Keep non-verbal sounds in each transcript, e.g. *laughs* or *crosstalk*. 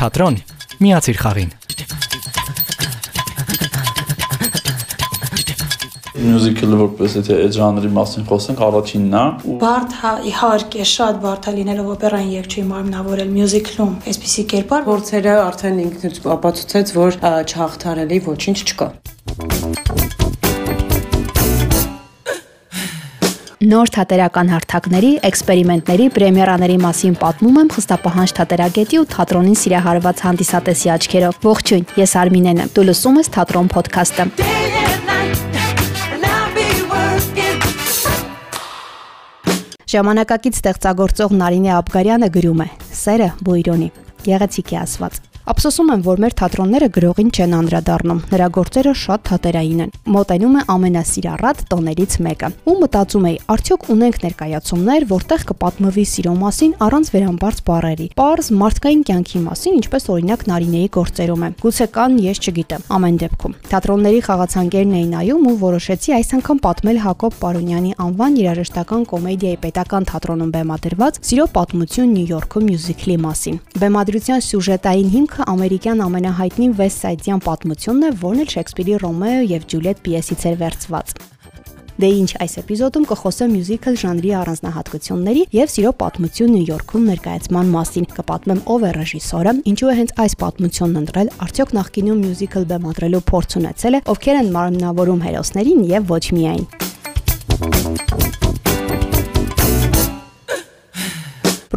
Թատրոն միացիր խաղին։ Մյուզիկլը որպես եթե այդ ժանրի մասին խոսենք, առաջինն է ու բարդ հա իհարկե շատ բարդ է լինելով օպերային երգչի մարմնավորել մյուզիկլում այսպիսի կերպար փորձերը արդեն ինքնից ապացուցեց որ չհաղթարելի ոչինչ չկա Նոր թատերական հարթակների, էքսպերիմենտների, պրեմիերաների մասին պատմում եմ խստապահանջ թատերագետի ու թատրոնին սիրահարված հանդիսատեսի աչքերով։ Ողջույն, ես Արմինեն եմ։ Դու լսում ես Թատրոն ոդքասթը։ Ժամանակակից ստեղծագործող Նարինե Աբգարյանը գրում է. Սերը բույրոնի։ Գեղեցիկ է ասված։ Ափսոսում եմ, որ մեր թատրոնները գրողին չեն անդրադառնում։ Նրա գործերը շատ թատերային են։ Մոտենում է ամենասիրառատ տոներից մեկը։ Ու մտածում էի, արդյոք ունենք ներկայացումներ, որտեղ կպատմվի սիրո մասին առանց վերամբարձ բառերի։ Պարզ մարդկային կյանքի մասին, ինչպես օրինակ Նարինեի գործերում է։ Գուցե կան, ես չգիտեմ։ Ամեն դեպքում թատրոնների խաղացանկերն էին նայում ու որոշեցի այս անգամ պատմել Հակոբ Պարոնյանի անվան երաժշտական կոմեդիայի պետական թատրոնում բեմադրված Սիրո պատմություն Նյու Յորքում մյուզիկլի մասին։ Բեմադրության սյուժետային հիմքը Մեկը ամերիկյան ամենահայտնի Side-յան պատմությունն է, որն էլ Շեքսպիրի Ռոմեո եւ Ջուլիետ պիեսից էր վերցված։ Դե ինչ այս էպիզոդում կխոսեմ մյուզիկլ ժանրի առանձնահատկությունների եւ սիրո պատմություն Նյու Յորքում ներկայացման մասին։ Կպատմեմ ով է ռեժիսորը, ինչու է հենց այս պատմությունն ընտրել, արդյոք նախկինում մյուզիկլ բեմադրելու փորձ ունեցել է, ովքեր են մարմնավորում հերոսներին եւ ոչ միայն։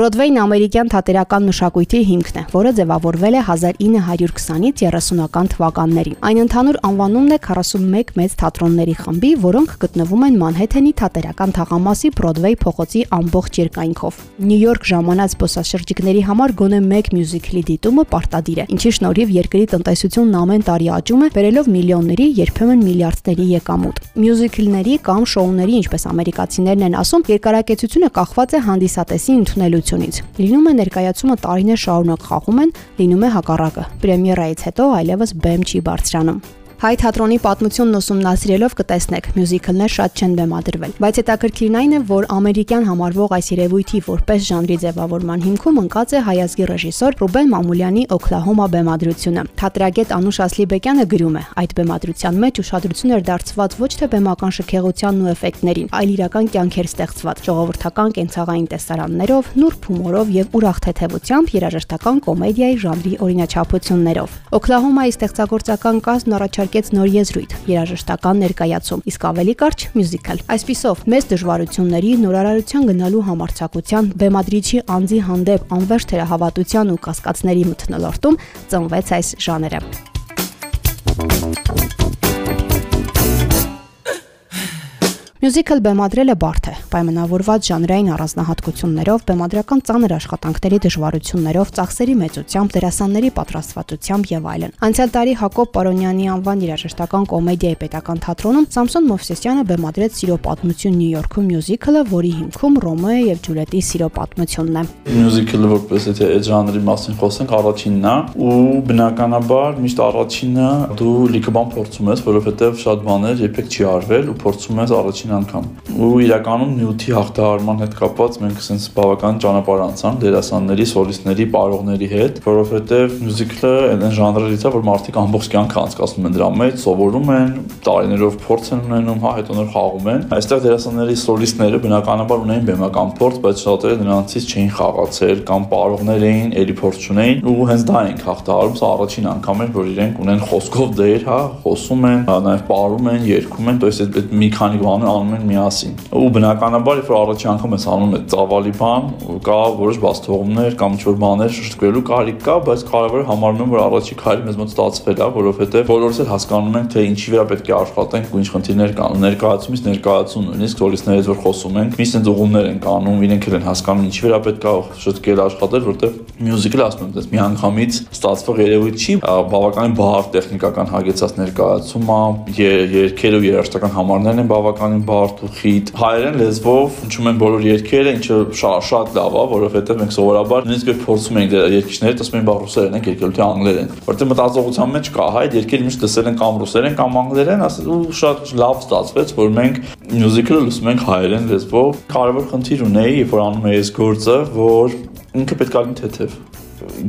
Բրոդվեյն ամերիկյան թատերական մշակույթի հիմքն է, որը ձևավորվել է 1920-ից 30-ական թվականներին։ Այն ընդհանուր անվանումն է 41 մեծ թատրոնների խմբի, որոնք գտնվում են Մանհեթենի թատերական թաղամասի Բրոդվեյ փողոցի ամբողջ երկայնքով։ Նյու Յորք ժամանած զբոսաշրջիկների համար գոնե 1 մյուզիկլի դիտումը պարտադիր է, ինչի շնորհիվ երկրի տնտեսությունն ամեն տարի աճում է, բերելով միլիոնների, երբեմն միլիարդների եկամուտ։ Մյուզիկլների կամ շոուների, ինչպես ամերիկացիներն են ասում, երկարակեցությունը կախված է հանդիսատեսի ընդունելու ընկերությունից։ Լինում է ներկայացումը տարիներ շարունակ խաղում են, լինում է հակառակը։ Պրեմիերայից հետո այլևս բեմ չի բարձրանում։ Հայ թատրոնի պատմությունն ուսումնասիրելով կտեսնեք, մյուզիկլներ շատ չեն բեմադրվել, բայց հետաքրքիրն այն է, որ ամերիկյան համարվող այս երևույթի որպես ժանրի ձևավորման հիմքում ընկած է հայազգի ռեժիսոր Ռուբեն Մամուլյանի Օքլահոմա բեմադրությունը։ Թատրագետ Անուշ Ասլիբեկյանը գրում է. այդ բեմադրության մեջ ուշադրություն էր դարձված ոչ թե բեմական շքեղությանն ու էֆեկտներին, այլ իրական կյանքեր ստեղծված, ժողովրդական կենցաղային տեսարաններով, նուրբ հումորով եւ ուրախ թեթևությամբ երաժշտական կոմեդիայի ժանրի օրինաչափություններով։ Օքլահոմայի ստեղծագործական կազմն առաջարկ ձեռնարկեց նոր եզրույթ՝ երաժշտական ներկայացում, իսկ ավելի կարճ՝ մյուզիկալ։ Այսպիսով, մեծ դժվարությունների, նորարարության գնալու համարցակության, բեմադրիչի անձի հանդեպ անվերջ թերահավատության ու կասկածների մթնոլորտում ծնվեց այս ժանրը։ Մյուզիկլ բեմադրելը բարդ է, պայմանավորված ժանրային առանձնահատկություններով, բեմադրական ծանր աշխատանքների դժվարություններով, ծախսերի մեծությամբ, դերասանների պատրաստվածությամբ եւ այլն։ Անցյալ տարի Հակոբ Պարոնյանի անվան երաժշտական կոմեդիայի պետական թատրոնում Սամսոն Մովսեսյանը բեմադրեց Սիրո պատմություն Նյու Յորքում մյուզիկլը, որի հիմքում Ռոմեո եւ Ջուլիետի սիրո պատմությունն է։ Մյուզիկլը որպես եթե այդ ժանրի մասին խոսենք, առաջինն է ու բնականաբար միշտ առաջինը դու լիքը բան փորձում ես, որովհետեւ շատ բաներ երբեք չի արվել ու փորձում ես առաջին անգամ։ Ու իրականում նյութի հաղթահարման հետ կապված մենք ասենց բավական ճանապարհ անցանք դերասանների, սոլիստների, պարողների հետ, որովհետև մյուզիկլը այն ժանրերից է, որ մարդիկ ամբողջ կյանքը անցկացնում են դրա մեջ, սովորում են, տարիներով փորձ են ունենում, հա, հետո նոր խաղում են։ Այստեղ դերասանների սոլիստները բնականաբար ունեին բեմական փորձ, բայց շատերը նրանցից չէին խաղացել կամ պարողներ էին, ելի փորձ չունեին ու հենց դա ենք հաղթահարում, սա առաջին անգամ էր, որ իրենք ունեն խոսքով դեր, հա, խոսում են, նաև պարում են, երգում են, то есть այդ մի քանի բան անում են միասին։ Ու բնականաբար, երբ որ առաջի անգամ ես անում այդ ծավալի բան, կա որոշ բացթողումներ կամ ինչ-որ բաներ շրջկվելու կարիք կա, բայց կարևորը համարում եմ, որ առաջի քայլը մեզ մոտ ստացվել է, որովհետև բոլորս էլ հասկանում ենք, թե ինչի վրա պետք է աշխատենք ու ինչ խնդիրներ կան։ Ներկայացումից ներկայացում նույնիսկ սոլիստներից որ խոսում ենք, մի sense ուղումներ են կանում, իրենք էլ են հասկանում ինչի վրա պետք է շրջկել աշխատել, որտեղ մյուզիկը ասում եմ, դες մի անգամից ստացվող երևույթ չի, բավականին բարդ տեխնիկական հագեցած ներկայացում է, երգերը ու երաժշտական համարներն են բավականին բարդ ու խիտ։ Հայերեն լեզվով հնչում են բոլոր երգերը, ինչը շատ շատ լավ է, որովհետև մենք սովորաբար նույնիսկ փորձում ենք երգիչները, ասում են բա ռուսերեն են եկել, թե անգլերեն։ Որտեղ մտածողության մեջ կա հայ երգերը միշտ լսել են կամ ռուսերեն կամ անգլերեն, ասել ու շատ լավ ստացվեց, որ մենք մյուզիկլը լսում ենք հայերեն լեզվով։ Կարևոր խնդիր ունեի, երբ որ անում էի այս գործը, որ ինքը պետք է լինի թեթև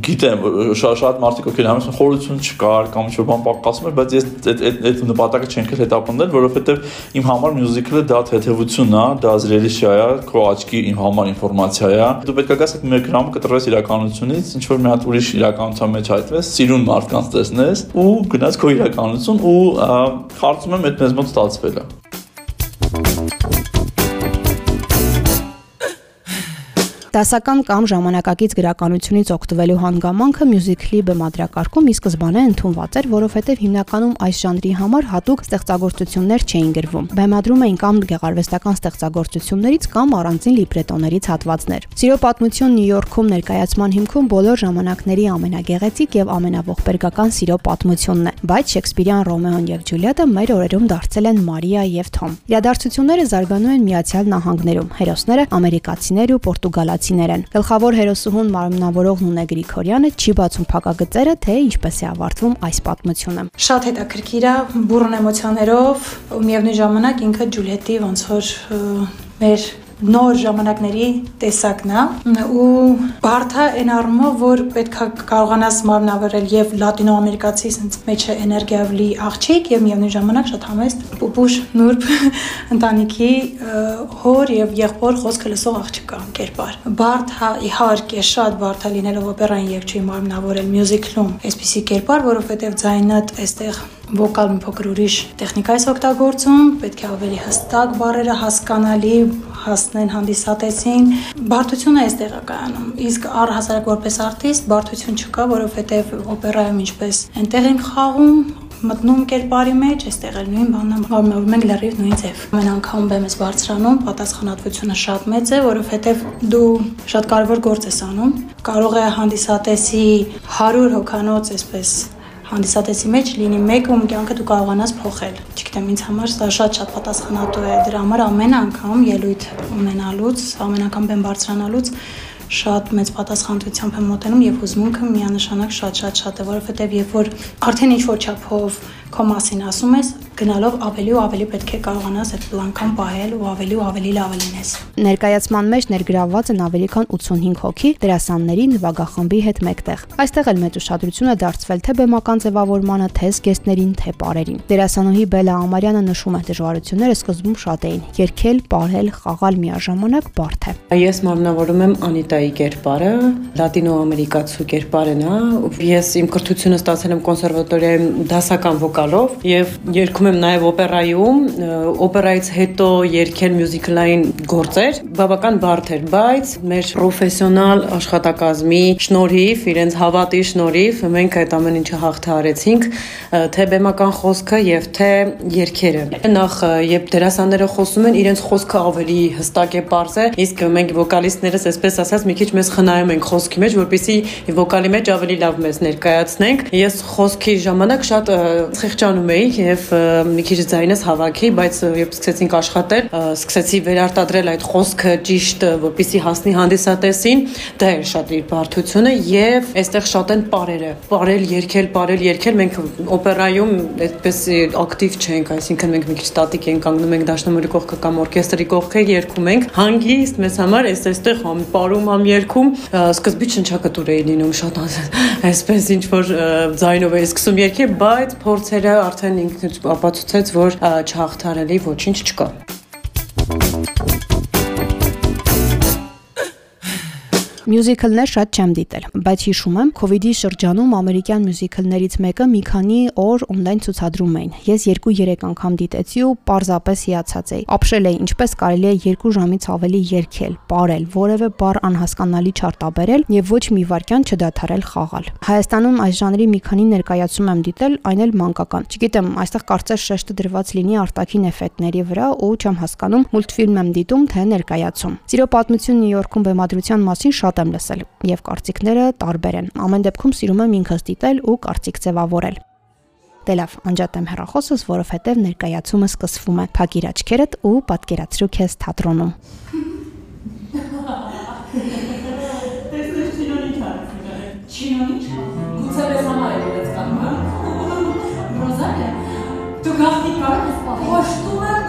գիտեմ շատ շատ մարդիկ ովքեր համես խորություն չկար կամ ինչ-որ բան պակասում էր, բայց ես այդ այդ այդ նպատակը չենք հետապնդել, որովհետև իմ համար մյուզիկլը դա թեթևությունն է, դա զրելիще է, քո աչքի իմ համար ինֆորմացիա է։ Դու պետք է գաս այդ 1 գրամ կտրես իրականությունից, ինչ որ մի հատ ուրիշ իրականության մեջ հայտնվես, սիրուն մարդկանց տեսնես ու գնաս քո իրականություն ու կարծում եմ այդ մեզ մոտ ստացվել է։ Դասական կամ ժամանակակից գրականությունից օգտվելու հանգամանքը մյուզիկլի բեմադրակարգում ի սկզբանե ընդունված էր, որովհետև հիմնականում այս ժանրի համար հատուկ ստեղծագործություններ չէին գրվում։ Բեմադրում էին կամ գեղարվեստական ստեղծագործություններից կամ առանձին լիբրետոներից հատվածներ։ Սիրո պատմություն Նյու Յորքում ներկայացման հիմքում բոլոր ժամանակների ամենագեղեցիկ եւ ամենաողբերգական սիրո պատմությունն է, բայց Շեքսպիրյան Ռոմեոն եւ Ջուլիետը մեր օրերում դարձել են Մարիա եւ Թոմ։ Իրադարձությունները զարգանում են Միացյալ Նահանգներում։ Հերոսները ամերիկացիներ ու պորտուգալացի գեղեցիներ են։ Գլխավոր հերոսուհուն մարմնավորողն ունե Գրիգորյանը չի բացում փակագծերը, թե ինչպես է ավարտվում այս պատմությունը։ Շատ հետաքրքիր է, բուրըն էմոցիաներով, միևնույն ժամանակ ինքը Ջուլիետի ոնց որ մեր նոր ժամանակների տեսակն է ու բարթա այն առումով որ պետքա կարողանաս մարմնավորել եւ լատինոամերիկացի sense մեջը էներգիայով լի աղջիկ եւ միևնույն ժամանակ շատ համեստ պուպուշ նուրբ *laughs* ընտանիքի հոր եւ եղբոր խոսքը լսող աղջկա կերպար բարթա իհարկե շատ բարթա լինելով օպերային երգչի մարմնավորել մյուզիկլում այսպիսի կերպար որովհետեւ ձայնը այստեղ վոկալ մի փոքր ուրիշ տեխնիկայից օգտագործում, պետք է ավելի հստակ բառերը հասկանալի հասնեն հանդիսատեսին։ Բարդությունը այստեղ է կայանում։ Իսկ առհասարակ որպես արտիստ բարդություն չկա, որովհետև օպերայում ինչպես այնտեղ ենք խաղում, մտնում կերպարի մեջ, այստեղ էլ նույն բանն է, որ մենք լրիվ նույն ձև։ Ամեն անգամ բեմ ես բարձրանում, պատասխանատվությունը շատ մեծ է, որովհետև դու շատ կարևոր գործ ես անում։ Կարող է հանդիսատեսի 100 հոգանոց այսպես հանդիսատեսի մեջ լինի մեկը, ում կյանքը դու կարողանաս փոխել։ Չգիտեմ, ինձ համար սա շատ-շատ պատասխանատու է։ Դրա համար ամեն անգամ ելույթ ունենալուց, ամեն անգամ բեմ բարձրանալուց շատ մեծ պատասխանատվությամբ եմ մոտենում եւ հուզմունքը միանշանակ շատ-շատ-շատ է, որովհետեւ երբ որ արդեն ինչ որ չափով քո մասին ասում ես, գնալով ավելի ու ավելի պետք է կարողանաս այդ պլանքան պահել ու ավելի ու ավելի լավը լինես։ Ներկայացման մեջ ներգրավված են ավելի քան 85 հոգի դերասանների նվագախմբի հետ մեկտեղ։ Այստեղ էլ մեծ ուշադրություն է դարձվել թե բեմական ձևավորմանը, թե զգեստներին, թե պարերին։ Դերասանուհի Բելա Ամարյանը նշում է դժվարությունները սկզբում շատ էին։ Երկել, պարել, խաղալ միաժամանակ բարդ է։ Ես մարմնավորում եմ Անիտայի կերպարը, լատինոամերիկացու կերպարն է։ Ես իմ կրթությունը ստացել եմ կոնսերվատորիայում դասական վոկալով եւ երգում երգում եմ նաև օպերայում, օպերայից հետո երգել մյուզիկլային գործեր, բավական բարդ էր, բայց մեր պրոֆեսիոնալ աշխատակազմի շնորհիվ, իրենց հավատի շնորհիվ մենք այդ ամեն ինչը հաղթահարեցինք, թե բեմական խոսքը եւ թե երգերը։ Նախ երբ դերասանները խոսում են, իրենց խոսքը ավելի հստակ է, པարզ է, իսկ մենք վոկալիստներս, այսպես ասած, մի քիչ մեզ խնայում ենք խոսքի մեջ, որպեսզի վոկալի մեջ ավելի լավ մեզ ներկայացնենք։ Ես խոսքի ժամանակ շատ խեղճանում էի եւ մի քիչ ձայնս հավաքի, բայց երբ սկսեցինք աշխատել, սկսեցի վերարտադրել այդ խոսքը ճիշտ, որպեսի հասնի հանդիսատեսին, դա էր շատ իր բարդությունը եւ այստեղ շատ են parերը։ Parել, երգել, parել, երգել, մենք օպերայում այդպես ակտիվ չենք, այսինքն մենք մի քիչ ստատիկ ենք կանգնում ենք դաշնամուրի կողքը կամ օրկեստրի կողքը երգում ենք։ Հանգիստ մեզ համար էս այստեղ համ parում, համ երգում, սկզբից շնչակտուր էի լինում շատ *laughs* այսպես ինչ որ ձայնով էի սկսում երգել, բայց փորձերը արդեն ինքն ապացուցեց, որ չհաղթարելի ոչինչ չկա։ Մյուզիկլներ շատ չեմ դիտել, բայց հիշում եմ, իդի շրջանում ամերիկյան մյուզիկլներից մեկը մի քանի օր on-line ցուցադրում էին։ Ես 2-3 անգամ դիտեցի ու պարզապես հիացած էի։ Ապշել էի, ինչպես կարելի է 2 ժամից ավելի երգել, ապարել, որևէ բառ անհասկանալի չարտաբերել եւ ոչ մի վարքյան չդադարել խաղալ։ Հայաստանում այս ժանրի մի քանի ներկայացում եմ դիտել, այն էլ մանկական։ Չգիտեմ, այստեղ կարծես շեշտը դրված լինի արտաքին էֆեկտների վրա ու չեմ հասկանում մուլտֆիլմ եմ դիտում թե ներկայացում։ Սիրո պատմություն Նյու Յորքում բեմադրության մասին շատ շատ եմ լսել եւ կարծիքները տարբեր են։ Ամեն դեպքում սիրում եմ ինքս դիտել ու կարծիք ձևավորել։ Դե լավ, անջատեմ հեռախոսս, որովհետև ներկայացումը սկսվում է։ Փակիր աչքերդ ու պատկերացրու քեզ թատրոնում։ Տեսնես չինոն ինչ արեցին։ Չինոն ինչ։ Գուցե ես համար կամ հա։ Ռոզալիա։ Դու գախտի կարող ես պահել։ Ոչտում եմ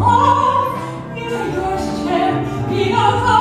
Ach, mir Joschke, mir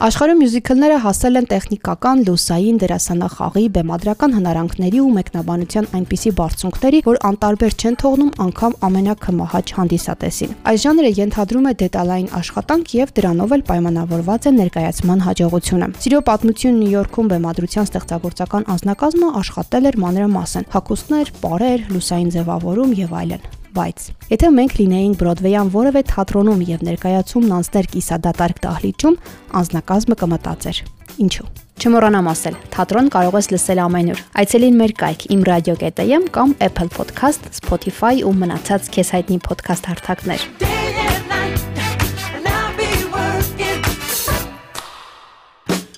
Աշխարհում մյուզիքլները հասել են տեխնիկական, լուսային, դերասանախաղի, բեմադրական հնարանքների ու մեկնաբանության այնպիսի բարձունքների, որ անտարբեր չեն թողնում անգամ ամենակմահաճ հանդիսատեսին։ Այս ժանրը ենթադրում է դետալային աշխատանք եւ դրանով էլ պայմանավորված է ներկայացման հաջողությունը։ Սիրո պատմություն Նյու Յորքում բեմադրության ստեղծագործական անձնակազմը աշխատել էր մանրամասն՝ հակոստներ, պարեր, լուսային ձևավորում եւ այլն բայց եթե մենք լինեինք Բրոդվեյան որևէ թատրոնում եւ ներկայացումն անցներ կիսադատարկ դահլիճում, անձնակազմը կմտածեր. Ինչու։ Չմոռանամ ասել, թատրոն կարող ես լսել ամենուր։ Այցելին մեր կայք imradio.am կամ Apple Podcast, Spotify ու մնացած քեզ հայտնի podcast հարթակներ։